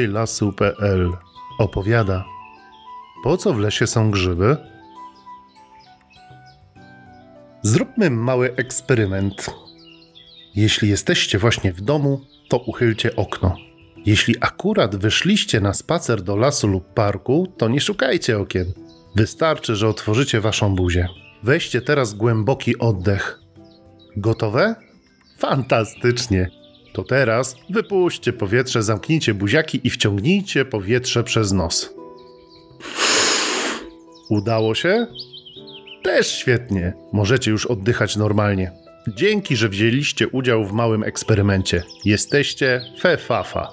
bliżej lasu.pl opowiada Po co w lesie są grzyby? Zróbmy mały eksperyment. Jeśli jesteście właśnie w domu, to uchylcie okno. Jeśli akurat wyszliście na spacer do lasu lub parku, to nie szukajcie okien. Wystarczy, że otworzycie waszą buzię. Weźcie teraz głęboki oddech. Gotowe? Fantastycznie. To teraz wypuśćcie powietrze, zamknijcie buziaki i wciągnijcie powietrze przez nos. Udało się? Też świetnie. Możecie już oddychać normalnie. Dzięki, że wzięliście udział w małym eksperymencie. Jesteście fefafa,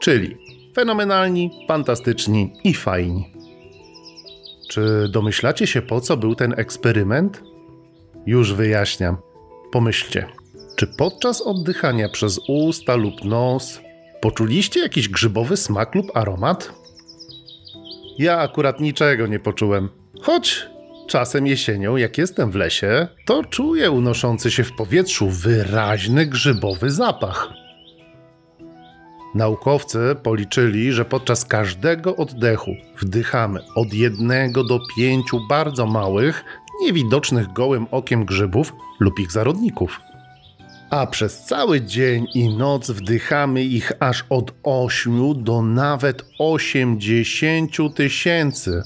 czyli fenomenalni, fantastyczni i fajni. Czy domyślacie się, po co był ten eksperyment? Już wyjaśniam. Pomyślcie, czy podczas oddychania przez usta lub nos poczuliście jakiś grzybowy smak lub aromat? Ja akurat niczego nie poczułem, choć czasem jesienią, jak jestem w lesie, to czuję unoszący się w powietrzu wyraźny grzybowy zapach. Naukowcy policzyli, że podczas każdego oddechu wdychamy od jednego do pięciu bardzo małych, niewidocznych gołym okiem grzybów lub ich zarodników. A przez cały dzień i noc wdychamy ich aż od 8 do nawet 80 tysięcy.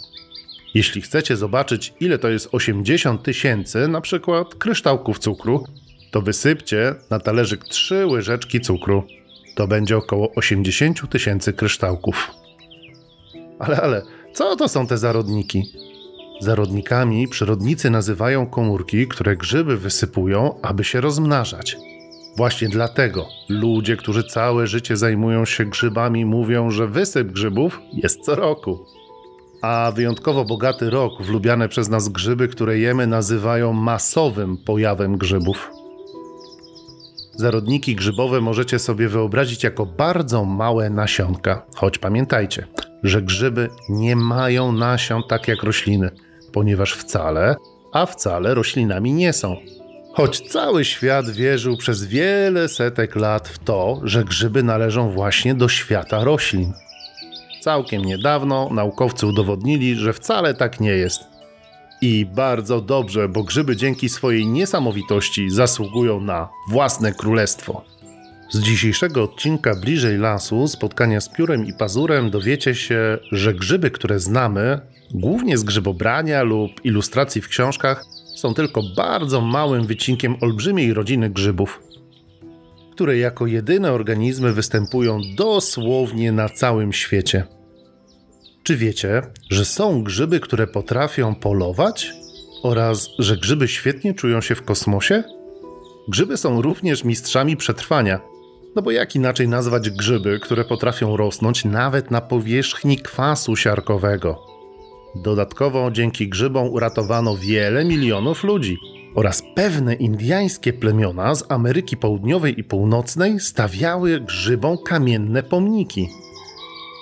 Jeśli chcecie zobaczyć, ile to jest 80 tysięcy, na przykład kryształków cukru, to wysypcie na talerzyk 3 łyżeczki cukru. To będzie około 80 tysięcy kryształków. Ale, ale, co to są te zarodniki? Zarodnikami przyrodnicy nazywają komórki, które grzyby wysypują, aby się rozmnażać. Właśnie dlatego ludzie, którzy całe życie zajmują się grzybami, mówią, że wysyp grzybów jest co roku. A wyjątkowo bogaty rok w lubiane przez nas grzyby, które jemy, nazywają masowym pojawem grzybów. Zarodniki grzybowe możecie sobie wyobrazić jako bardzo małe nasionka, choć pamiętajcie, że grzyby nie mają nasion tak jak rośliny, ponieważ wcale, a wcale roślinami nie są. Choć cały świat wierzył przez wiele setek lat w to, że grzyby należą właśnie do świata roślin. Całkiem niedawno naukowcy udowodnili, że wcale tak nie jest. I bardzo dobrze, bo grzyby dzięki swojej niesamowitości zasługują na własne królestwo. Z dzisiejszego odcinka Bliżej Lasu, spotkania z piórem i pazurem, dowiecie się, że grzyby, które znamy, głównie z grzybobrania lub ilustracji w książkach, są tylko bardzo małym wycinkiem olbrzymiej rodziny grzybów, które jako jedyne organizmy występują dosłownie na całym świecie. Czy wiecie, że są grzyby, które potrafią polować? Oraz, że grzyby świetnie czują się w kosmosie? Grzyby są również mistrzami przetrwania. No bo jak inaczej nazwać grzyby, które potrafią rosnąć nawet na powierzchni kwasu siarkowego? Dodatkowo dzięki grzybom uratowano wiele milionów ludzi oraz pewne indyjskie plemiona z Ameryki Południowej i Północnej stawiały grzybom kamienne pomniki.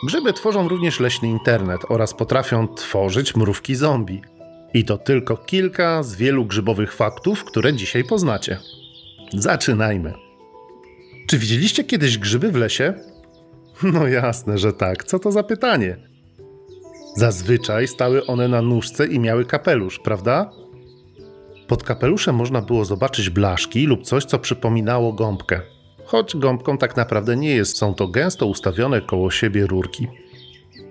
Grzyby tworzą również leśny internet oraz potrafią tworzyć mrówki zombie. I to tylko kilka z wielu grzybowych faktów, które dzisiaj poznacie. Zaczynajmy. Czy widzieliście kiedyś grzyby w lesie? No jasne, że tak. Co to za pytanie? Zazwyczaj stały one na nóżce i miały kapelusz, prawda? Pod kapeluszem można było zobaczyć blaszki lub coś, co przypominało gąbkę. Choć gąbką tak naprawdę nie jest, są to gęsto ustawione koło siebie rurki.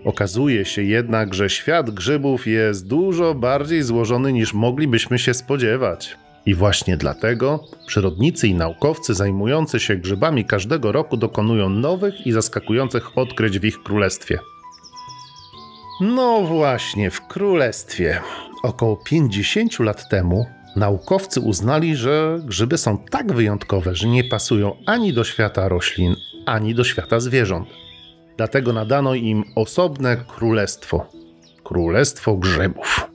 Okazuje się jednak, że świat grzybów jest dużo bardziej złożony niż moglibyśmy się spodziewać. I właśnie dlatego przyrodnicy i naukowcy zajmujący się grzybami każdego roku dokonują nowych i zaskakujących odkryć w ich królestwie. No właśnie, w królestwie. Około 50 lat temu naukowcy uznali, że grzyby są tak wyjątkowe, że nie pasują ani do świata roślin, ani do świata zwierząt. Dlatego nadano im osobne królestwo Królestwo Grzybów.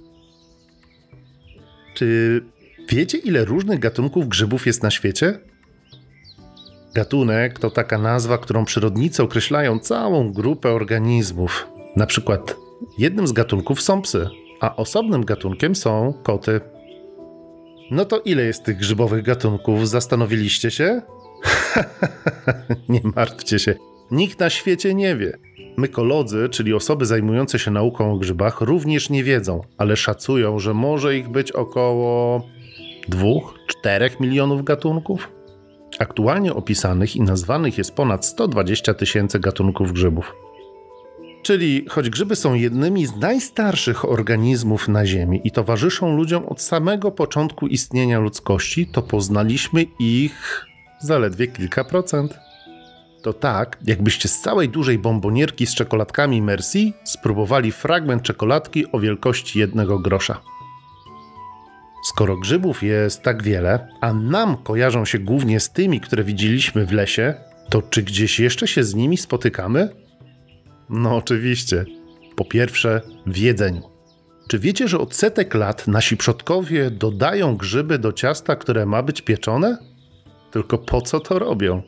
Czy wiecie, ile różnych gatunków grzybów jest na świecie? Gatunek to taka nazwa, którą przyrodnicy określają całą grupę organizmów. Na przykład jednym z gatunków są psy, a osobnym gatunkiem są koty. No to ile jest tych grzybowych gatunków? Zastanowiliście się? nie martwcie się, nikt na świecie nie wie. Mykolodzy, czyli osoby zajmujące się nauką o grzybach, również nie wiedzą, ale szacują, że może ich być około 2-4 milionów gatunków. Aktualnie opisanych i nazwanych jest ponad 120 tysięcy gatunków grzybów. Czyli choć grzyby są jednymi z najstarszych organizmów na Ziemi i towarzyszą ludziom od samego początku istnienia ludzkości, to poznaliśmy ich zaledwie kilka procent. To tak, jakbyście z całej dużej bombonierki z czekoladkami Merci spróbowali fragment czekoladki o wielkości jednego grosza. Skoro grzybów jest tak wiele, a nam kojarzą się głównie z tymi, które widzieliśmy w lesie, to czy gdzieś jeszcze się z nimi spotykamy? No oczywiście. Po pierwsze, w jedzeniu. Czy wiecie, że od setek lat nasi przodkowie dodają grzyby do ciasta, które ma być pieczone? Tylko po co to robią?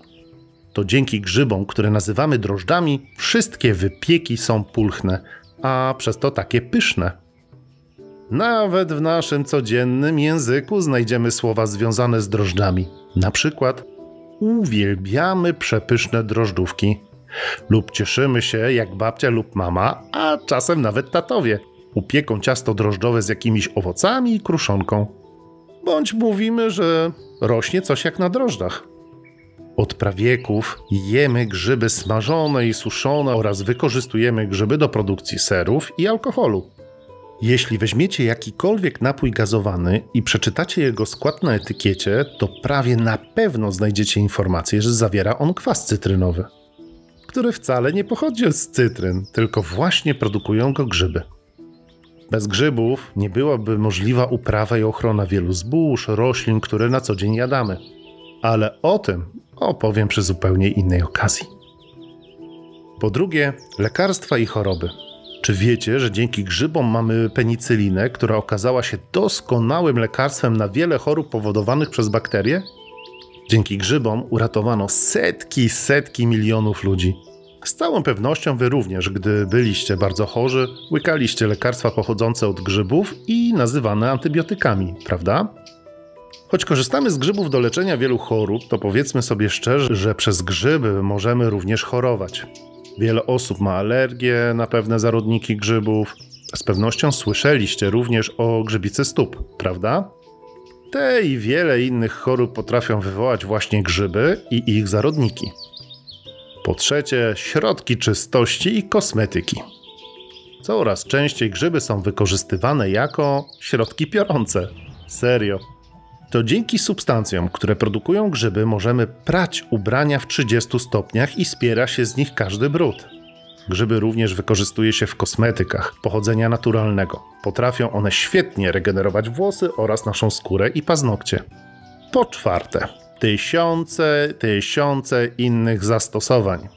To dzięki grzybom, które nazywamy drożdżami, wszystkie wypieki są pulchne, a przez to takie pyszne. Nawet w naszym codziennym języku znajdziemy słowa związane z drożdżami. Na przykład uwielbiamy przepyszne drożdżówki lub cieszymy się jak babcia lub mama, a czasem nawet tatowie. Upieką ciasto drożdżowe z jakimiś owocami i kruszonką. Bądź mówimy, że rośnie coś jak na drożdżach. Od prawieków jemy grzyby smażone i suszone oraz wykorzystujemy grzyby do produkcji serów i alkoholu. Jeśli weźmiecie jakikolwiek napój gazowany i przeczytacie jego skład na etykiecie, to prawie na pewno znajdziecie informację, że zawiera on kwas cytrynowy, który wcale nie pochodzi z cytryn, tylko właśnie produkują go grzyby. Bez grzybów nie byłaby możliwa uprawa i ochrona wielu zbóż, roślin, które na co dzień jadamy. Ale o tym opowiem przy zupełnie innej okazji. Po drugie, lekarstwa i choroby. Czy wiecie, że dzięki grzybom mamy penicylinę, która okazała się doskonałym lekarstwem na wiele chorób powodowanych przez bakterie? Dzięki grzybom uratowano setki, setki milionów ludzi. Z całą pewnością wy również, gdy byliście bardzo chorzy, łykaliście lekarstwa pochodzące od grzybów i nazywane antybiotykami, prawda? Choć korzystamy z grzybów do leczenia wielu chorób, to powiedzmy sobie szczerze, że przez grzyby możemy również chorować. Wiele osób ma alergię na pewne zarodniki grzybów. Z pewnością słyszeliście również o grzybicy stóp, prawda? Te i wiele innych chorób potrafią wywołać właśnie grzyby i ich zarodniki. Po trzecie, środki czystości i kosmetyki. Coraz częściej grzyby są wykorzystywane jako środki piorące. Serio. To dzięki substancjom, które produkują grzyby, możemy prać ubrania w 30 stopniach i spiera się z nich każdy brud. Grzyby również wykorzystuje się w kosmetykach pochodzenia naturalnego. Potrafią one świetnie regenerować włosy oraz naszą skórę i paznokcie. Po czwarte, tysiące, tysiące innych zastosowań.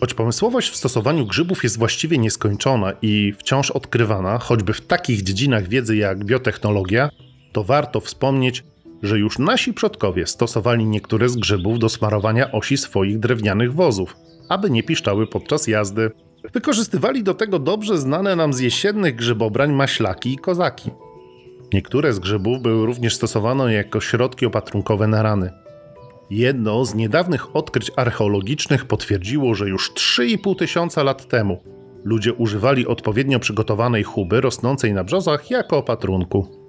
Choć pomysłowość w stosowaniu grzybów jest właściwie nieskończona i wciąż odkrywana, choćby w takich dziedzinach wiedzy jak biotechnologia, to warto wspomnieć, że już nasi przodkowie stosowali niektóre z grzybów do smarowania osi swoich drewnianych wozów, aby nie piszczały podczas jazdy. Wykorzystywali do tego dobrze znane nam z jesiennych grzybobrań maślaki i kozaki. Niektóre z grzybów były również stosowane jako środki opatrunkowe na rany. Jedno z niedawnych odkryć archeologicznych potwierdziło, że już 3,5 tysiąca lat temu ludzie używali odpowiednio przygotowanej chuby rosnącej na brzozach jako opatrunku.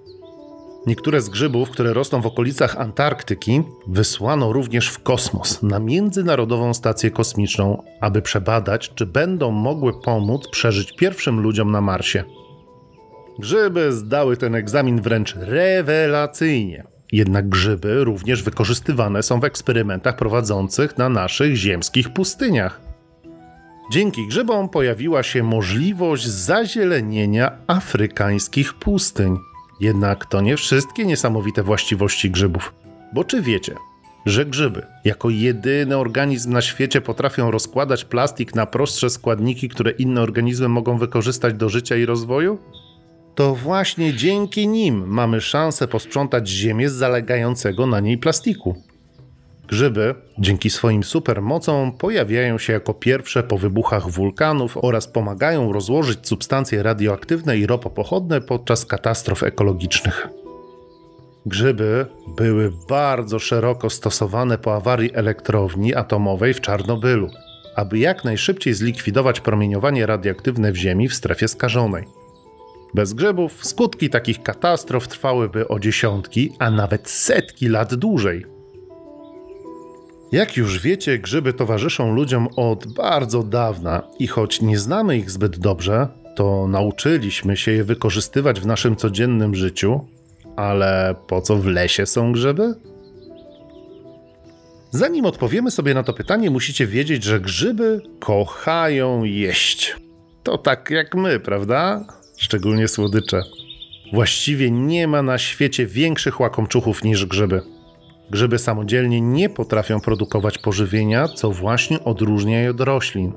Niektóre z grzybów, które rosną w okolicach Antarktyki, wysłano również w kosmos na Międzynarodową Stację Kosmiczną, aby przebadać, czy będą mogły pomóc przeżyć pierwszym ludziom na Marsie. Grzyby zdały ten egzamin wręcz rewelacyjnie. Jednak grzyby również wykorzystywane są w eksperymentach prowadzących na naszych ziemskich pustyniach. Dzięki grzybom pojawiła się możliwość zazielenienia afrykańskich pustyń. Jednak to nie wszystkie niesamowite właściwości grzybów. Bo czy wiecie, że grzyby jako jedyny organizm na świecie potrafią rozkładać plastik na prostsze składniki, które inne organizmy mogą wykorzystać do życia i rozwoju? To właśnie dzięki nim mamy szansę posprzątać Ziemię z zalegającego na niej plastiku. Grzyby, dzięki swoim supermocom, pojawiają się jako pierwsze po wybuchach wulkanów oraz pomagają rozłożyć substancje radioaktywne i ropopochodne podczas katastrof ekologicznych. Grzyby były bardzo szeroko stosowane po awarii elektrowni atomowej w Czarnobylu. aby jak najszybciej zlikwidować promieniowanie radioaktywne w Ziemi w strefie skażonej. Bez grzybów skutki takich katastrof trwałyby o dziesiątki, a nawet setki lat dłużej. Jak już wiecie, grzyby towarzyszą ludziom od bardzo dawna i choć nie znamy ich zbyt dobrze, to nauczyliśmy się je wykorzystywać w naszym codziennym życiu. Ale po co w lesie są grzyby? Zanim odpowiemy sobie na to pytanie, musicie wiedzieć, że grzyby kochają jeść. To tak jak my, prawda? Szczególnie słodycze. Właściwie nie ma na świecie większych łakomczuchów niż grzyby. Grzyby samodzielnie nie potrafią produkować pożywienia, co właśnie odróżnia je od roślin.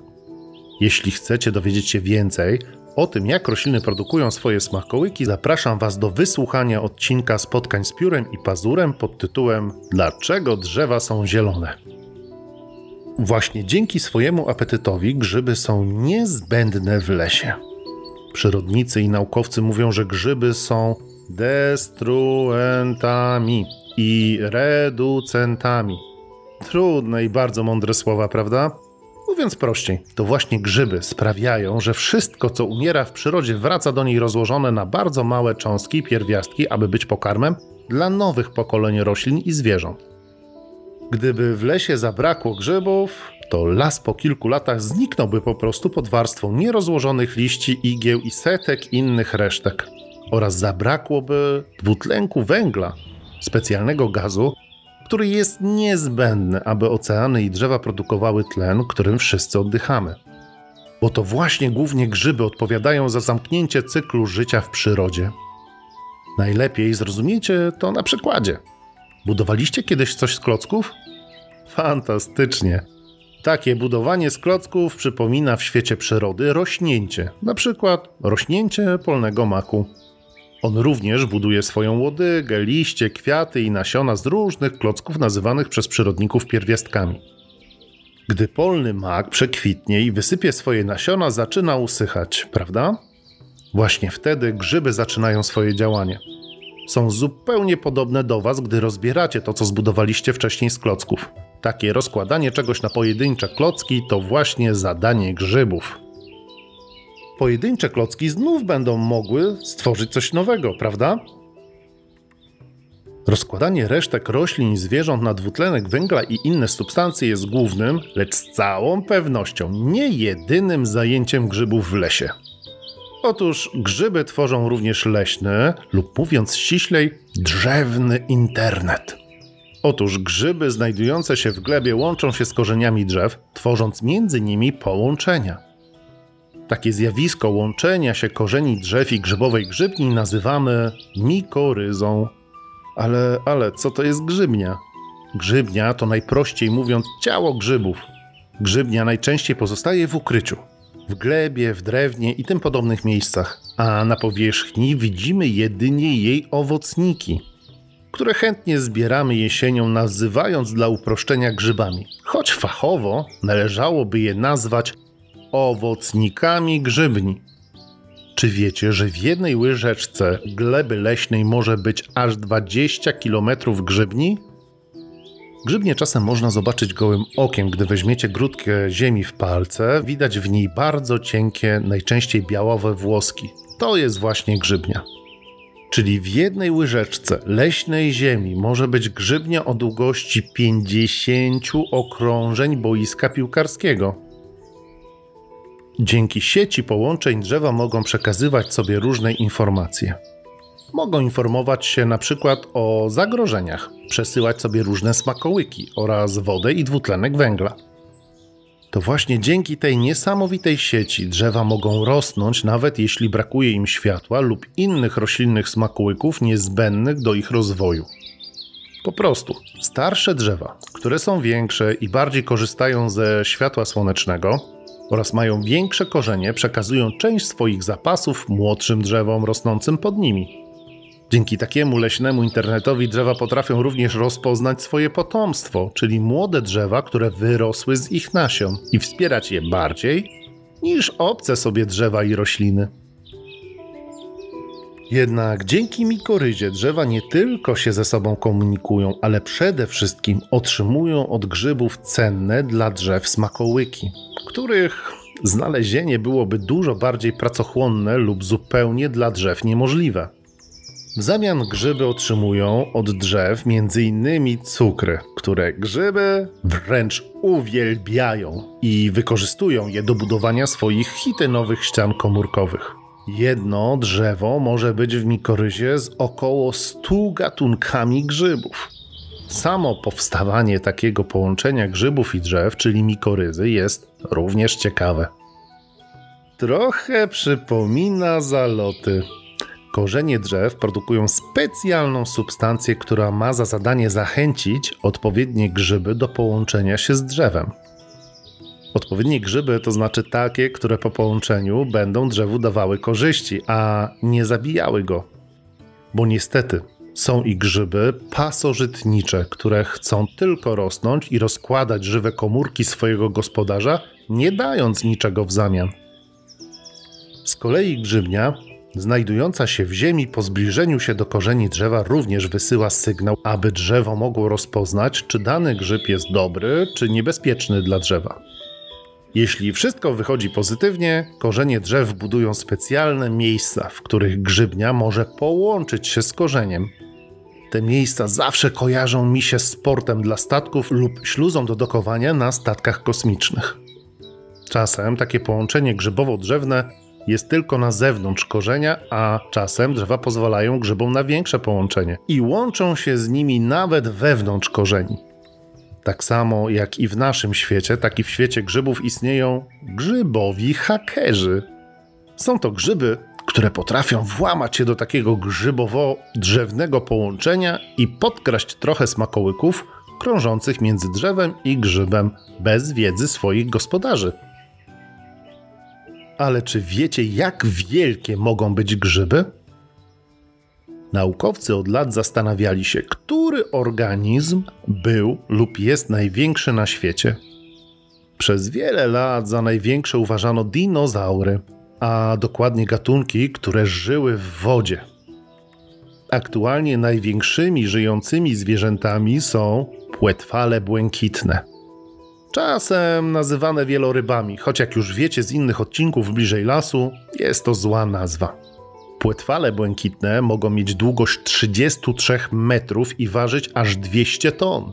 Jeśli chcecie dowiedzieć się więcej o tym, jak rośliny produkują swoje smakołyki, zapraszam Was do wysłuchania odcinka spotkań z piórem i pazurem pod tytułem Dlaczego drzewa są zielone? Właśnie dzięki swojemu apetytowi grzyby są niezbędne w lesie. Przyrodnicy i naukowcy mówią, że grzyby są destruentami i reducentami. Trudne i bardzo mądre słowa, prawda? Mówiąc prościej, to właśnie grzyby sprawiają, że wszystko, co umiera w przyrodzie, wraca do niej rozłożone na bardzo małe cząstki pierwiastki, aby być pokarmem dla nowych pokoleń roślin i zwierząt. Gdyby w lesie zabrakło grzybów, to las po kilku latach zniknąłby po prostu pod warstwą nierozłożonych liści, igieł i setek innych resztek. Oraz zabrakłoby dwutlenku węgla, specjalnego gazu, który jest niezbędny, aby oceany i drzewa produkowały tlen, którym wszyscy oddychamy. Bo to właśnie głównie grzyby odpowiadają za zamknięcie cyklu życia w przyrodzie. Najlepiej zrozumiecie to na przykładzie. Budowaliście kiedyś coś z klocków? Fantastycznie. Takie budowanie z klocków przypomina w świecie przyrody rośnięcie, na przykład rośnięcie polnego maku. On również buduje swoją łodygę, liście, kwiaty i nasiona z różnych klocków nazywanych przez przyrodników pierwiastkami. Gdy polny mak przekwitnie i wysypie swoje nasiona, zaczyna usychać, prawda? Właśnie wtedy grzyby zaczynają swoje działanie. Są zupełnie podobne do Was, gdy rozbieracie to, co zbudowaliście wcześniej z klocków. Takie rozkładanie czegoś na pojedyncze klocki to właśnie zadanie grzybów pojedyncze klocki znów będą mogły stworzyć coś nowego, prawda? Rozkładanie resztek roślin i zwierząt na dwutlenek węgla i inne substancje jest głównym, lecz z całą pewnością nie jedynym zajęciem grzybów w lesie. Otóż grzyby tworzą również leśny, lub mówiąc ściślej, drzewny internet. Otóż grzyby znajdujące się w glebie łączą się z korzeniami drzew, tworząc między nimi połączenia. Takie zjawisko łączenia się korzeni drzew i grzybowej grzybni nazywamy mikoryzą. Ale, ale co to jest grzybnia? Grzybnia to najprościej mówiąc ciało grzybów. Grzybnia najczęściej pozostaje w ukryciu, w glebie, w drewnie i tym podobnych miejscach, a na powierzchni widzimy jedynie jej owocniki, które chętnie zbieramy jesienią, nazywając dla uproszczenia grzybami, choć fachowo należałoby je nazwać owocnikami grzybni. Czy wiecie, że w jednej łyżeczce gleby leśnej może być aż 20 km grzybni? Grzybnie czasem można zobaczyć gołym okiem, gdy weźmiecie grudkę ziemi w palce, widać w niej bardzo cienkie, najczęściej białowe włoski. To jest właśnie grzybnia. Czyli w jednej łyżeczce leśnej ziemi może być grzybnia o długości 50 okrążeń boiska piłkarskiego. Dzięki sieci połączeń drzewa mogą przekazywać sobie różne informacje. Mogą informować się na przykład o zagrożeniach, przesyłać sobie różne smakołyki oraz wodę i dwutlenek węgla. To właśnie dzięki tej niesamowitej sieci drzewa mogą rosnąć, nawet jeśli brakuje im światła lub innych roślinnych smakołyków niezbędnych do ich rozwoju. Po prostu starsze drzewa, które są większe i bardziej korzystają ze światła słonecznego, oraz mają większe korzenie, przekazują część swoich zapasów młodszym drzewom rosnącym pod nimi. Dzięki takiemu leśnemu internetowi drzewa potrafią również rozpoznać swoje potomstwo, czyli młode drzewa, które wyrosły z ich nasion, i wspierać je bardziej niż obce sobie drzewa i rośliny. Jednak dzięki mikoryzie drzewa nie tylko się ze sobą komunikują, ale przede wszystkim otrzymują od grzybów cenne dla drzew smakołyki, których znalezienie byłoby dużo bardziej pracochłonne lub zupełnie dla drzew niemożliwe. W zamian grzyby otrzymują od drzew m.in. cukry, które grzyby wręcz uwielbiają i wykorzystują je do budowania swoich chitynowych ścian komórkowych. Jedno drzewo może być w mikoryzie z około 100 gatunkami grzybów. Samo powstawanie takiego połączenia grzybów i drzew, czyli mikoryzy, jest również ciekawe. Trochę przypomina zaloty. Korzenie drzew produkują specjalną substancję, która ma za zadanie zachęcić odpowiednie grzyby do połączenia się z drzewem. Odpowiednie grzyby to znaczy takie, które po połączeniu będą drzewu dawały korzyści, a nie zabijały go. Bo niestety są i grzyby pasożytnicze, które chcą tylko rosnąć i rozkładać żywe komórki swojego gospodarza, nie dając niczego w zamian. Z kolei grzybnia, znajdująca się w ziemi po zbliżeniu się do korzeni drzewa, również wysyła sygnał, aby drzewo mogło rozpoznać, czy dany grzyb jest dobry, czy niebezpieczny dla drzewa. Jeśli wszystko wychodzi pozytywnie, korzenie drzew budują specjalne miejsca, w których grzybnia może połączyć się z korzeniem. Te miejsca zawsze kojarzą mi się z sportem dla statków lub śluzą do dokowania na statkach kosmicznych. Czasem takie połączenie grzybowo-drzewne jest tylko na zewnątrz korzenia, a czasem drzewa pozwalają grzybom na większe połączenie i łączą się z nimi nawet wewnątrz korzeni. Tak samo jak i w naszym świecie, tak i w świecie grzybów istnieją grzybowi hakerzy. Są to grzyby, które potrafią włamać się do takiego grzybowo-drzewnego połączenia i podkraść trochę smakołyków krążących między drzewem i grzybem bez wiedzy swoich gospodarzy. Ale czy wiecie, jak wielkie mogą być grzyby? Naukowcy od lat zastanawiali się, który organizm był lub jest największy na świecie. Przez wiele lat za największe uważano dinozaury, a dokładnie gatunki, które żyły w wodzie. Aktualnie największymi żyjącymi zwierzętami są płetwale błękitne. Czasem nazywane wielorybami, choć jak już wiecie z innych odcinków bliżej lasu, jest to zła nazwa. Płetwale błękitne mogą mieć długość 33 metrów i ważyć aż 200 ton.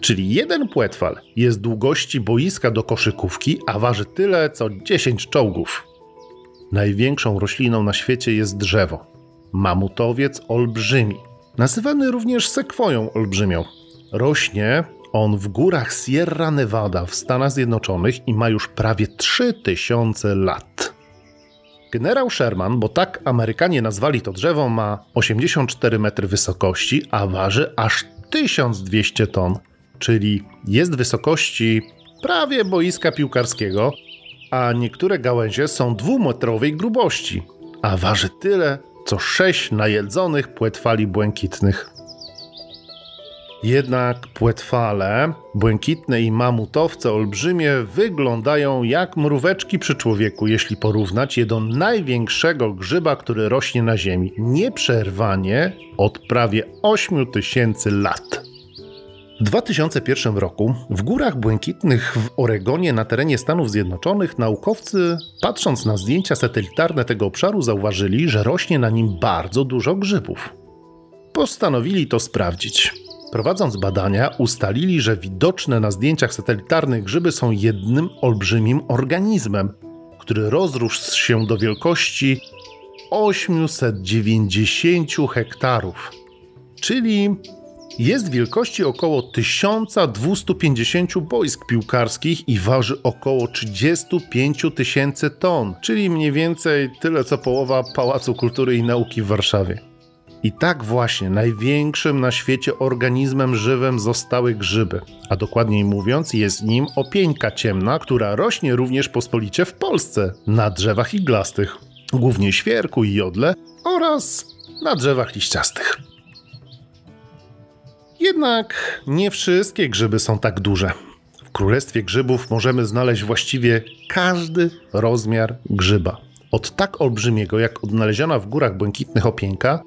Czyli jeden płetwal jest długości boiska do koszykówki, a waży tyle co 10 czołgów. Największą rośliną na świecie jest drzewo. Mamutowiec olbrzymi, nazywany również sekwoją olbrzymią. Rośnie on w górach Sierra Nevada w Stanach Zjednoczonych i ma już prawie 3000 lat. Generał Sherman, bo tak Amerykanie nazwali to drzewo, ma 84 metry wysokości, a waży aż 1200 ton, czyli jest wysokości prawie boiska piłkarskiego, a niektóre gałęzie są dwumetrowej grubości, a waży tyle, co sześć najedzonych płetwali błękitnych. Jednak płetwale, błękitne i mamutowce olbrzymie wyglądają jak mróweczki przy człowieku, jeśli porównać je do największego grzyba, który rośnie na Ziemi, nieprzerwanie od prawie 8 tysięcy lat. W 2001 roku w Górach Błękitnych w Oregonie na terenie Stanów Zjednoczonych naukowcy, patrząc na zdjęcia satelitarne tego obszaru, zauważyli, że rośnie na nim bardzo dużo grzybów. Postanowili to sprawdzić. Prowadząc badania, ustalili, że widoczne na zdjęciach satelitarnych grzyby są jednym olbrzymim organizmem, który rozrósł się do wielkości 890 hektarów, czyli jest wielkości około 1250 boisk piłkarskich i waży około 35 tysięcy ton, czyli mniej więcej tyle co połowa Pałacu Kultury i Nauki w Warszawie. I tak właśnie największym na świecie organizmem żywym zostały grzyby, a dokładniej mówiąc jest nim opieńka ciemna, która rośnie również pospolicie w Polsce na drzewach iglastych, głównie świerku i jodle oraz na drzewach liściastych. Jednak nie wszystkie grzyby są tak duże. W królestwie grzybów możemy znaleźć właściwie każdy rozmiar grzyba. Od tak olbrzymiego jak odnaleziona w górach błękitnych opieńka,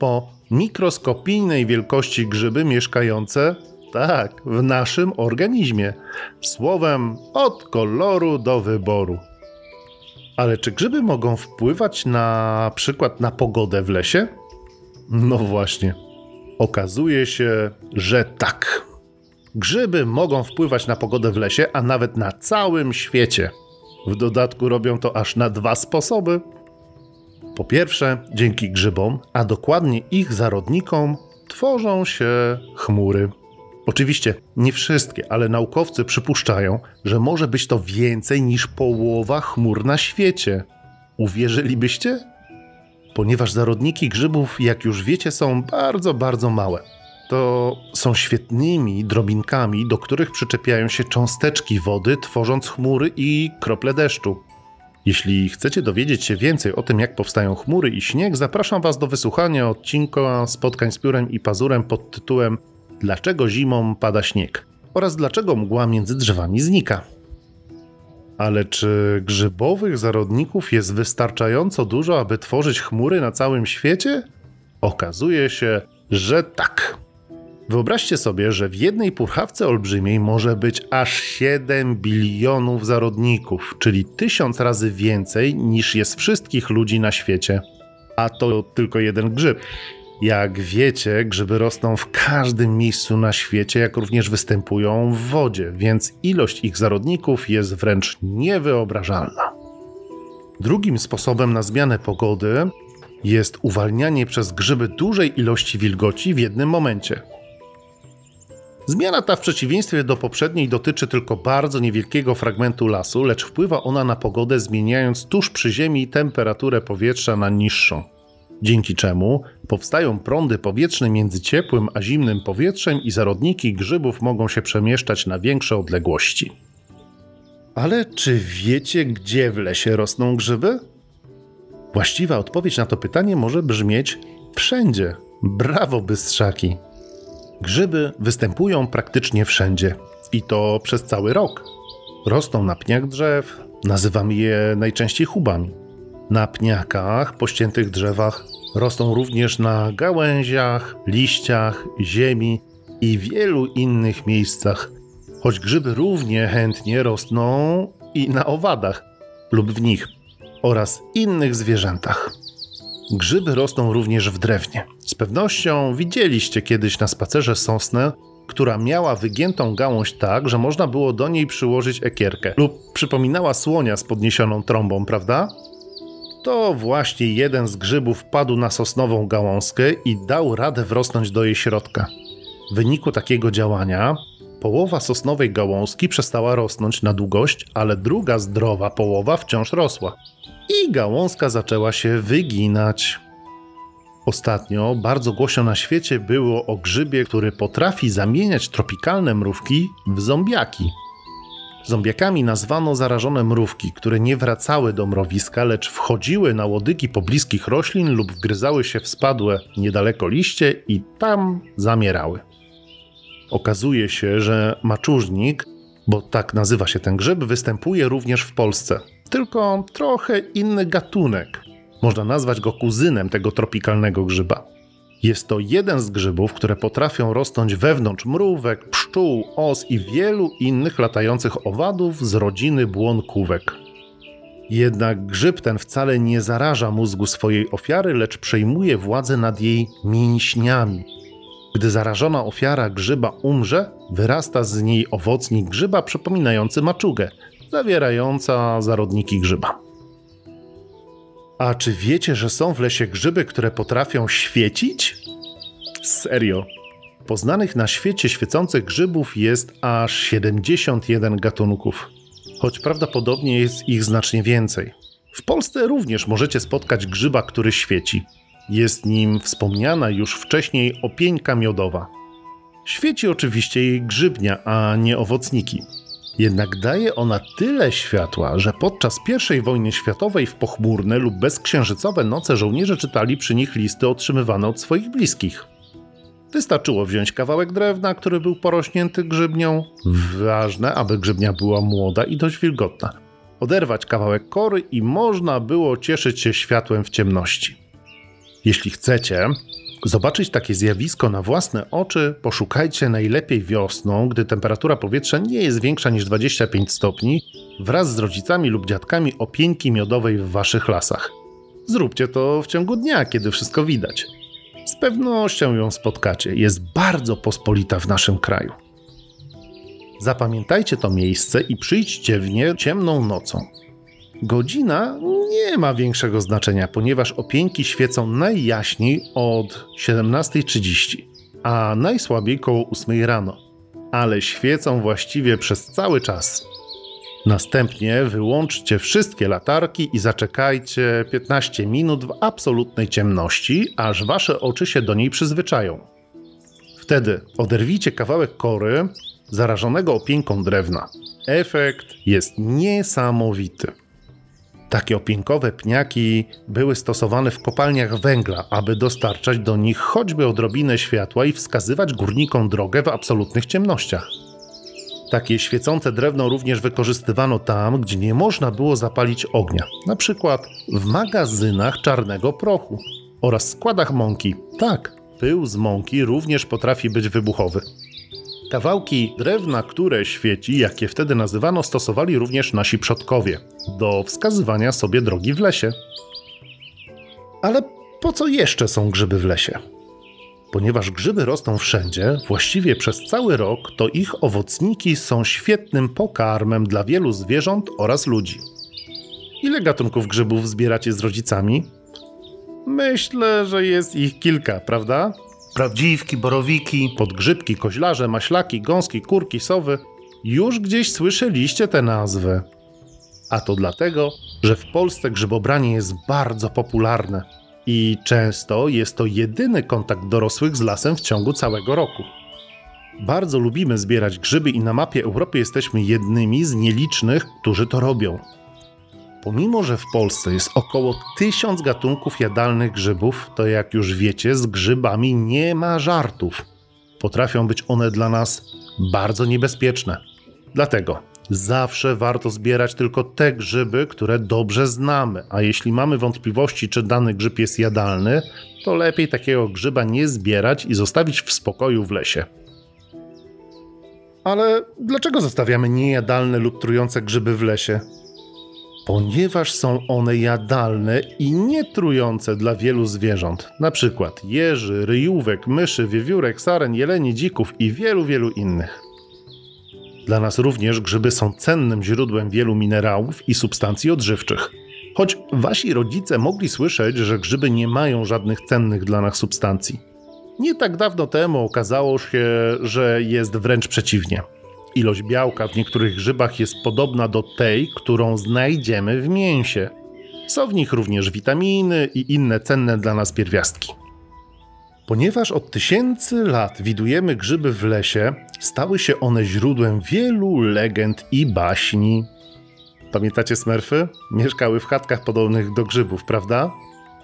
po mikroskopijnej wielkości grzyby mieszkające, tak, w naszym organizmie. Słowem, od koloru do wyboru. Ale czy grzyby mogą wpływać na przykład na pogodę w lesie? No właśnie. Okazuje się, że tak. Grzyby mogą wpływać na pogodę w lesie, a nawet na całym świecie. W dodatku robią to aż na dwa sposoby. Po pierwsze, dzięki grzybom, a dokładnie ich zarodnikom, tworzą się chmury. Oczywiście nie wszystkie, ale naukowcy przypuszczają, że może być to więcej niż połowa chmur na świecie. Uwierzylibyście? Ponieważ zarodniki grzybów, jak już wiecie, są bardzo, bardzo małe. To są świetnymi drobinkami, do których przyczepiają się cząsteczki wody, tworząc chmury i krople deszczu. Jeśli chcecie dowiedzieć się więcej o tym, jak powstają chmury i śnieg, zapraszam Was do wysłuchania odcinka spotkań z piórem i pazurem pod tytułem Dlaczego zimą pada śnieg oraz dlaczego mgła między drzewami znika. Ale czy grzybowych zarodników jest wystarczająco dużo, aby tworzyć chmury na całym świecie? Okazuje się, że tak. Wyobraźcie sobie, że w jednej purchawce olbrzymiej może być aż 7 bilionów zarodników, czyli tysiąc razy więcej niż jest wszystkich ludzi na świecie. A to tylko jeden grzyb. Jak wiecie, grzyby rosną w każdym miejscu na świecie, jak również występują w wodzie, więc ilość ich zarodników jest wręcz niewyobrażalna. Drugim sposobem na zmianę pogody jest uwalnianie przez grzyby dużej ilości wilgoci w jednym momencie. Zmiana ta w przeciwieństwie do poprzedniej dotyczy tylko bardzo niewielkiego fragmentu lasu, lecz wpływa ona na pogodę, zmieniając tuż przy ziemi temperaturę powietrza na niższą. Dzięki czemu powstają prądy powietrzne między ciepłym a zimnym powietrzem i zarodniki grzybów mogą się przemieszczać na większe odległości. Ale czy wiecie, gdzie w lesie rosną grzyby? Właściwa odpowiedź na to pytanie może brzmieć wszędzie. Brawo, bystrzaki! Grzyby występują praktycznie wszędzie i to przez cały rok. Rosną na pniach drzew, nazywamy je najczęściej chubami. Na pniakach, pościętych drzewach rosną również na gałęziach, liściach, ziemi i wielu innych miejscach, choć grzyby równie chętnie rosną i na owadach lub w nich oraz innych zwierzętach. Grzyby rosną również w drewnie. Pewnością widzieliście kiedyś na spacerze sosnę, która miała wygiętą gałąź tak, że można było do niej przyłożyć ekierkę, lub przypominała słonia z podniesioną trąbą, prawda? To właśnie jeden z grzybów padł na sosnową gałązkę i dał radę wrosnąć do jej środka. W wyniku takiego działania połowa sosnowej gałązki przestała rosnąć na długość, ale druga zdrowa połowa wciąż rosła i gałązka zaczęła się wyginać. Ostatnio bardzo głośno na świecie było o grzybie, który potrafi zamieniać tropikalne mrówki w zombiaki. Zombiakami nazwano zarażone mrówki, które nie wracały do mrowiska, lecz wchodziły na łodygi pobliskich roślin lub wgryzały się w spadłe niedaleko liście i tam zamierały. Okazuje się, że maczużnik, bo tak nazywa się ten grzyb, występuje również w Polsce tylko trochę inny gatunek. Można nazwać go kuzynem tego tropikalnego grzyba. Jest to jeden z grzybów, które potrafią rosnąć wewnątrz mrówek, pszczół, os i wielu innych latających owadów z rodziny błonkówek. Jednak grzyb ten wcale nie zaraża mózgu swojej ofiary, lecz przejmuje władzę nad jej mięśniami. Gdy zarażona ofiara grzyba umrze, wyrasta z niej owocnik grzyba przypominający maczugę, zawierająca zarodniki grzyba. A czy wiecie, że są w lesie grzyby, które potrafią świecić? Serio. Poznanych na świecie świecących grzybów jest aż 71 gatunków, choć prawdopodobnie jest ich znacznie więcej. W Polsce również możecie spotkać grzyba, który świeci. Jest nim wspomniana już wcześniej opieńka miodowa. Świeci oczywiście jej grzybnia, a nie owocniki. Jednak daje ona tyle światła, że podczas I wojny światowej w pochmurne lub bezksiężycowe noce żołnierze czytali przy nich listy otrzymywane od swoich bliskich. Wystarczyło wziąć kawałek drewna, który był porośnięty grzybnią, ważne, aby grzybnia była młoda i dość wilgotna, oderwać kawałek kory i można było cieszyć się światłem w ciemności. Jeśli chcecie zobaczyć takie zjawisko na własne oczy, poszukajcie najlepiej wiosną, gdy temperatura powietrza nie jest większa niż 25 stopni, wraz z rodzicami lub dziadkami opieńki miodowej w waszych lasach. Zróbcie to w ciągu dnia, kiedy wszystko widać. Z pewnością ją spotkacie. Jest bardzo pospolita w naszym kraju. Zapamiętajcie to miejsce i przyjdźcie w nie ciemną nocą. Godzina nie ma większego znaczenia, ponieważ opieńki świecą najjaśniej od 17.30, a najsłabiej koło 8 rano, ale świecą właściwie przez cały czas. Następnie wyłączcie wszystkie latarki i zaczekajcie 15 minut w absolutnej ciemności, aż wasze oczy się do niej przyzwyczają. Wtedy oderwijcie kawałek kory zarażonego opieńką drewna. Efekt jest niesamowity. Takie opinkowe pniaki były stosowane w kopalniach węgla, aby dostarczać do nich choćby odrobinę światła i wskazywać górnikom drogę w absolutnych ciemnościach. Takie świecące drewno również wykorzystywano tam, gdzie nie można było zapalić ognia, na przykład w magazynach czarnego prochu oraz składach mąki. Tak, pył z mąki również potrafi być wybuchowy. Kawałki drewna, które świeci, jakie wtedy nazywano, stosowali również nasi przodkowie do wskazywania sobie drogi w lesie. Ale po co jeszcze są grzyby w lesie? Ponieważ grzyby rosną wszędzie, właściwie przez cały rok, to ich owocniki są świetnym pokarmem dla wielu zwierząt oraz ludzi. Ile gatunków grzybów zbieracie z rodzicami? Myślę, że jest ich kilka, prawda? Prawdziwki, borowiki, podgrzybki, koźlarze, maślaki, gąski, kurki, sowy. Już gdzieś słyszeliście te nazwy. A to dlatego, że w Polsce grzybobranie jest bardzo popularne i często jest to jedyny kontakt dorosłych z lasem w ciągu całego roku. Bardzo lubimy zbierać grzyby i na mapie Europy jesteśmy jednymi z nielicznych, którzy to robią. Pomimo, że w Polsce jest około tysiąc gatunków jadalnych grzybów, to jak już wiecie, z grzybami nie ma żartów. Potrafią być one dla nas bardzo niebezpieczne. Dlatego zawsze warto zbierać tylko te grzyby, które dobrze znamy, a jeśli mamy wątpliwości, czy dany grzyb jest jadalny, to lepiej takiego grzyba nie zbierać i zostawić w spokoju w lesie. Ale dlaczego zostawiamy niejadalne lub trujące grzyby w lesie? Ponieważ są one jadalne i nietrujące dla wielu zwierząt, przykład jeży, ryjówek, myszy, wiewiórek, saren, jeleni, dzików i wielu, wielu innych. Dla nas również grzyby są cennym źródłem wielu minerałów i substancji odżywczych. Choć wasi rodzice mogli słyszeć, że grzyby nie mają żadnych cennych dla nas substancji. Nie tak dawno temu okazało się, że jest wręcz przeciwnie. Ilość białka w niektórych grzybach jest podobna do tej, którą znajdziemy w mięsie. Są w nich również witaminy i inne cenne dla nas pierwiastki. Ponieważ od tysięcy lat widujemy grzyby w lesie, stały się one źródłem wielu legend i baśni. Pamiętacie smerfy? Mieszkały w chatkach podobnych do grzybów, prawda?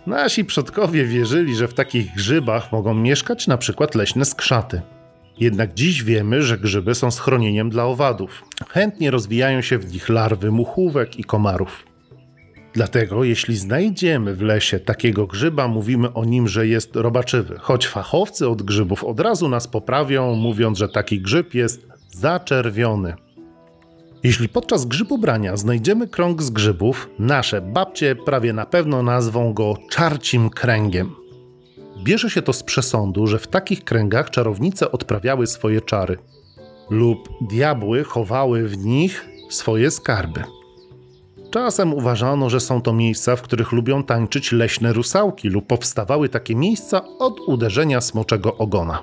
Nasi przodkowie wierzyli, że w takich grzybach mogą mieszkać na przykład leśne skrzaty. Jednak dziś wiemy, że grzyby są schronieniem dla owadów. Chętnie rozwijają się w nich larwy muchówek i komarów. Dlatego, jeśli znajdziemy w lesie takiego grzyba, mówimy o nim, że jest robaczywy, choć fachowcy od grzybów od razu nas poprawią, mówiąc, że taki grzyb jest zaczerwiony. Jeśli podczas grzybobrania znajdziemy krąg z grzybów, nasze babcie prawie na pewno nazwą go czarcim kręgiem. Bierze się to z przesądu, że w takich kręgach czarownice odprawiały swoje czary, lub diabły chowały w nich swoje skarby. Czasem uważano, że są to miejsca, w których lubią tańczyć leśne rusałki, lub powstawały takie miejsca od uderzenia smoczego ogona.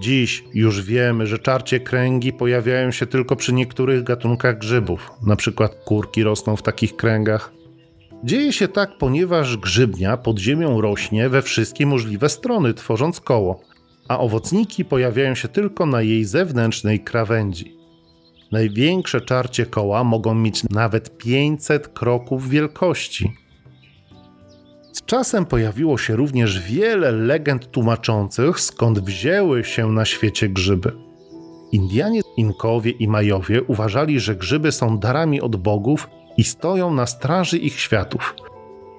Dziś już wiemy, że czarcie kręgi pojawiają się tylko przy niektórych gatunkach grzybów, na przykład kurki rosną w takich kręgach, Dzieje się tak, ponieważ grzybnia pod ziemią rośnie we wszystkie możliwe strony, tworząc koło, a owocniki pojawiają się tylko na jej zewnętrznej krawędzi. Największe czarcie koła mogą mieć nawet 500 kroków wielkości. Z czasem pojawiło się również wiele legend tłumaczących, skąd wzięły się na świecie grzyby. Indianie, Inkowie i Majowie uważali, że grzyby są darami od bogów i stoją na straży ich światów.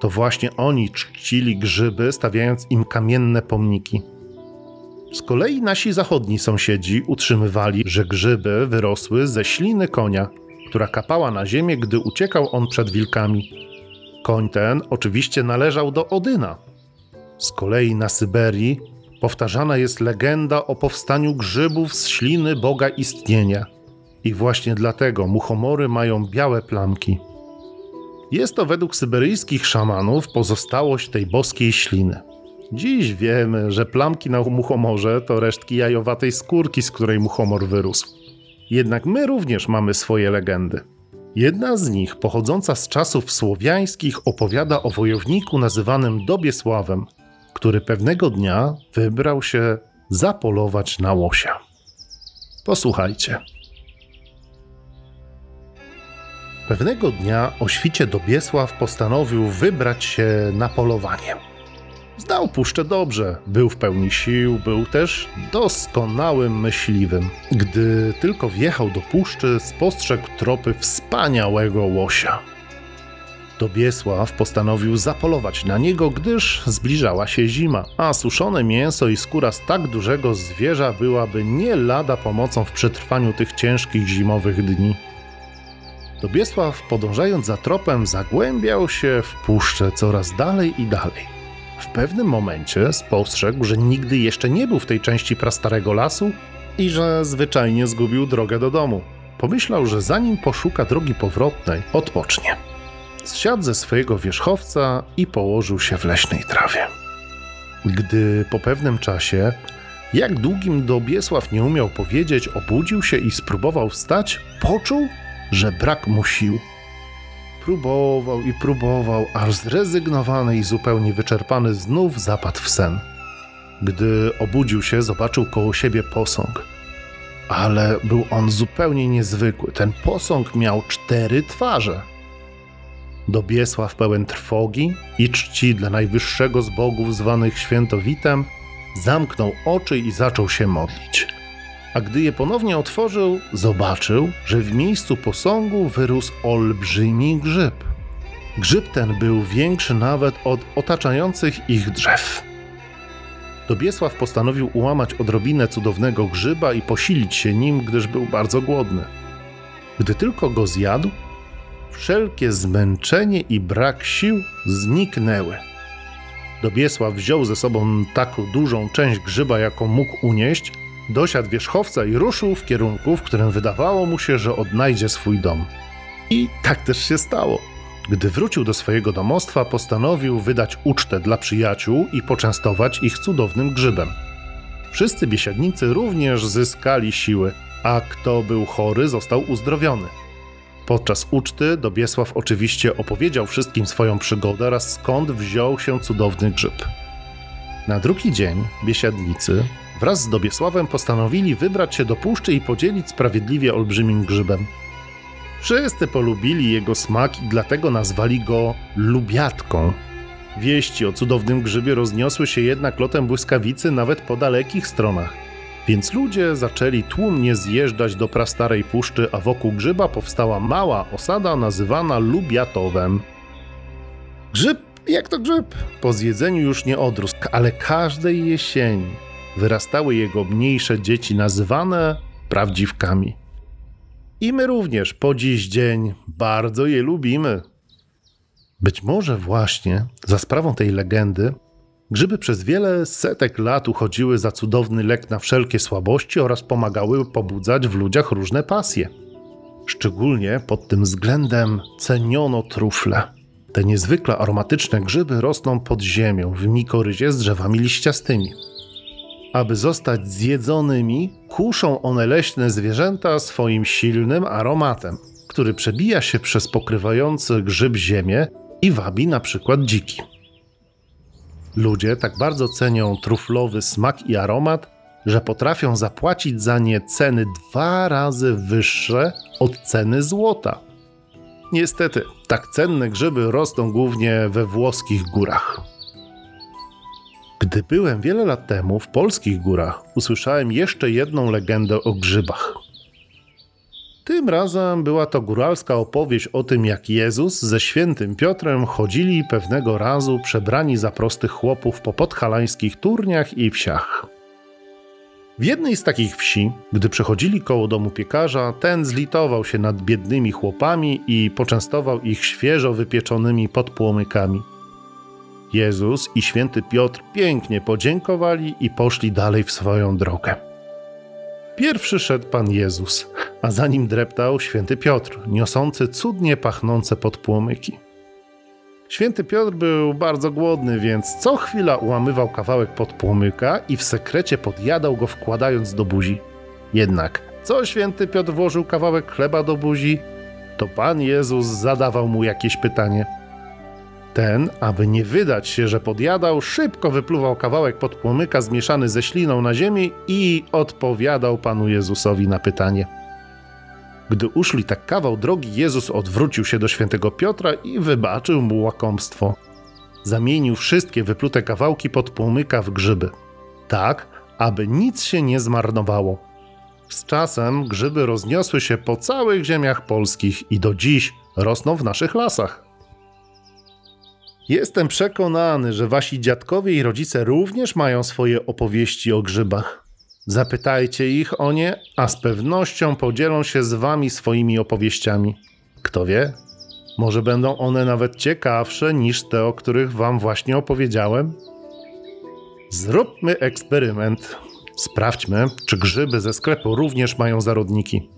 To właśnie oni czcili grzyby, stawiając im kamienne pomniki. Z kolei nasi zachodni sąsiedzi utrzymywali, że grzyby wyrosły ze śliny konia, która kapała na ziemię, gdy uciekał on przed wilkami. Koń ten oczywiście należał do Odyna. Z kolei na Syberii powtarzana jest legenda o powstaniu grzybów z śliny Boga istnienia. I właśnie dlatego muchomory mają białe plamki. Jest to według syberyjskich szamanów pozostałość tej boskiej śliny. Dziś wiemy, że plamki na muchomorze to resztki jajowatej skórki, z której muchomor wyrósł. Jednak my również mamy swoje legendy. Jedna z nich, pochodząca z czasów słowiańskich, opowiada o wojowniku nazywanym Dobiesławem, który pewnego dnia wybrał się zapolować na łosia. Posłuchajcie. Pewnego dnia o świcie Dobiesław postanowił wybrać się na polowanie. Znał puszczę dobrze, był w pełni sił, był też doskonałym myśliwym. Gdy tylko wjechał do puszczy, spostrzegł tropy wspaniałego łosia. Dobiesław postanowił zapolować na niego, gdyż zbliżała się zima, a suszone mięso i skóra z tak dużego zwierza byłaby nie lada pomocą w przetrwaniu tych ciężkich zimowych dni. Dobiesław, podążając za tropem, zagłębiał się w puszczę coraz dalej i dalej. W pewnym momencie spostrzegł, że nigdy jeszcze nie był w tej części prastarego lasu i że zwyczajnie zgubił drogę do domu. Pomyślał, że zanim poszuka drogi powrotnej, odpocznie. Zsiadł ze swojego wierzchowca i położył się w leśnej trawie. Gdy po pewnym czasie, jak długim Dobiesław nie umiał powiedzieć, obudził się i spróbował wstać, poczuł, że brak mu sił. Próbował i próbował, aż zrezygnowany i zupełnie wyczerpany znów zapadł w sen. Gdy obudził się, zobaczył koło siebie posąg. Ale był on zupełnie niezwykły. Ten posąg miał cztery twarze. Dobiesław pełen trwogi i czci dla najwyższego z bogów zwanych świętowitem, zamknął oczy i zaczął się modlić a gdy je ponownie otworzył, zobaczył, że w miejscu posągu wyrósł olbrzymi grzyb. Grzyb ten był większy nawet od otaczających ich drzew. Dobiesław postanowił ułamać odrobinę cudownego grzyba i posilić się nim, gdyż był bardzo głodny. Gdy tylko go zjadł, wszelkie zmęczenie i brak sił zniknęły. Dobiesław wziął ze sobą taką dużą część grzyba, jaką mógł unieść, Dosiadł wierzchowca i ruszył w kierunku, w którym wydawało mu się, że odnajdzie swój dom. I tak też się stało. Gdy wrócił do swojego domostwa, postanowił wydać ucztę dla przyjaciół i poczęstować ich cudownym grzybem. Wszyscy biesiadnicy również zyskali siły, a kto był chory, został uzdrowiony. Podczas uczty Dobiesław oczywiście opowiedział wszystkim swoją przygodę oraz skąd wziął się cudowny grzyb. Na drugi dzień biesiadnicy wraz z Dobiesławem postanowili wybrać się do puszczy i podzielić sprawiedliwie olbrzymim grzybem. Wszyscy polubili jego smak i dlatego nazwali go lubiatką. Wieści o cudownym grzybie rozniosły się jednak lotem błyskawicy nawet po dalekich stronach. Więc ludzie zaczęli tłumnie zjeżdżać do prastarej puszczy, a wokół grzyba powstała mała osada nazywana Lubiatowem. Grzyb jak to grzyb? Po zjedzeniu już nie odrósł, ale każdej jesieni wyrastały jego mniejsze dzieci nazywane prawdziwkami. I my również po dziś dzień bardzo je lubimy. Być może właśnie za sprawą tej legendy grzyby przez wiele setek lat uchodziły za cudowny lek na wszelkie słabości oraz pomagały pobudzać w ludziach różne pasje. Szczególnie pod tym względem ceniono trufle. Te niezwykle aromatyczne grzyby rosną pod ziemią w mikoryzie z drzewami liściastymi. Aby zostać zjedzonymi, kuszą one leśne zwierzęta swoim silnym aromatem, który przebija się przez pokrywający grzyb ziemię i wabi na przykład dziki. Ludzie tak bardzo cenią truflowy smak i aromat, że potrafią zapłacić za nie ceny dwa razy wyższe od ceny złota. Niestety, tak cenne grzyby rosną głównie we włoskich górach. Gdy byłem wiele lat temu w polskich górach, usłyszałem jeszcze jedną legendę o grzybach. Tym razem była to góralska opowieść o tym, jak Jezus ze świętym Piotrem chodzili pewnego razu przebrani za prostych chłopów po podhalańskich turniach i wsiach. W jednej z takich wsi, gdy przechodzili koło domu piekarza, ten zlitował się nad biednymi chłopami i poczęstował ich świeżo wypieczonymi podpłomykami. Jezus i święty Piotr pięknie podziękowali i poszli dalej w swoją drogę. Pierwszy szedł Pan Jezus, a za nim dreptał święty Piotr, niosący cudnie pachnące podpłomyki. Święty Piotr był bardzo głodny, więc co chwila ułamywał kawałek podpłomyka i w sekrecie podjadał go wkładając do buzi. Jednak co święty Piotr włożył kawałek chleba do buzi, to Pan Jezus zadawał mu jakieś pytanie – ten, aby nie wydać się, że podjadał, szybko wypluwał kawałek podpłomyka zmieszany ze śliną na ziemię i odpowiadał Panu Jezusowi na pytanie. Gdy uszli tak kawał drogi, Jezus odwrócił się do świętego Piotra i wybaczył mu łakomstwo. Zamienił wszystkie wyplute kawałki podpłomyka w grzyby. Tak, aby nic się nie zmarnowało. Z czasem grzyby rozniosły się po całych ziemiach polskich i do dziś rosną w naszych lasach. Jestem przekonany, że wasi dziadkowie i rodzice również mają swoje opowieści o grzybach. Zapytajcie ich o nie, a z pewnością podzielą się z wami swoimi opowieściami. Kto wie, może będą one nawet ciekawsze niż te, o których wam właśnie opowiedziałem? Zróbmy eksperyment. Sprawdźmy, czy grzyby ze sklepu również mają zarodniki.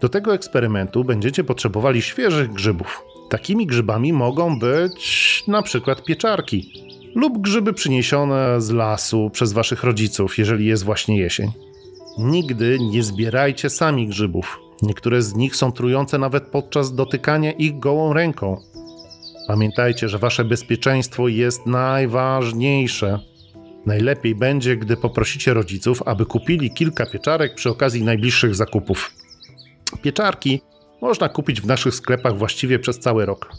Do tego eksperymentu będziecie potrzebowali świeżych grzybów. Takimi grzybami mogą być na przykład pieczarki lub grzyby przyniesione z lasu przez waszych rodziców, jeżeli jest właśnie jesień. Nigdy nie zbierajcie sami grzybów. Niektóre z nich są trujące nawet podczas dotykania ich gołą ręką. Pamiętajcie, że wasze bezpieczeństwo jest najważniejsze. Najlepiej będzie, gdy poprosicie rodziców, aby kupili kilka pieczarek przy okazji najbliższych zakupów. Pieczarki można kupić w naszych sklepach właściwie przez cały rok.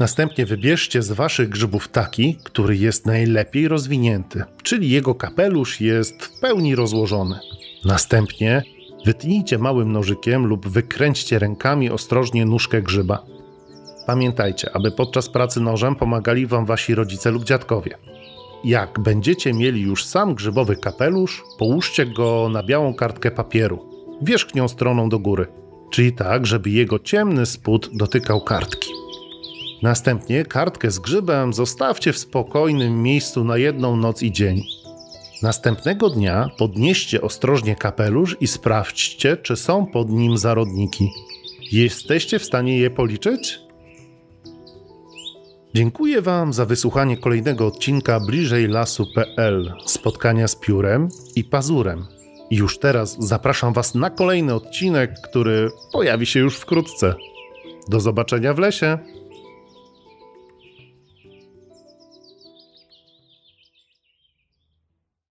Następnie wybierzcie z waszych grzybów taki, który jest najlepiej rozwinięty, czyli jego kapelusz jest w pełni rozłożony. Następnie wytnijcie małym nożykiem lub wykręćcie rękami ostrożnie nóżkę grzyba. Pamiętajcie, aby podczas pracy nożem pomagali wam wasi rodzice lub dziadkowie. Jak będziecie mieli już sam grzybowy kapelusz, połóżcie go na białą kartkę papieru wierzchnią stroną do góry, czyli tak, żeby jego ciemny spód dotykał kartki. Następnie kartkę z grzybem zostawcie w spokojnym miejscu na jedną noc i dzień. Następnego dnia podnieście ostrożnie kapelusz i sprawdźcie, czy są pod nim zarodniki. Jesteście w stanie je policzyć? Dziękuję Wam za wysłuchanie kolejnego odcinka bliżej lasu.pl spotkania z piórem i pazurem. I już teraz zapraszam Was na kolejny odcinek, który pojawi się już wkrótce. Do zobaczenia w lesie.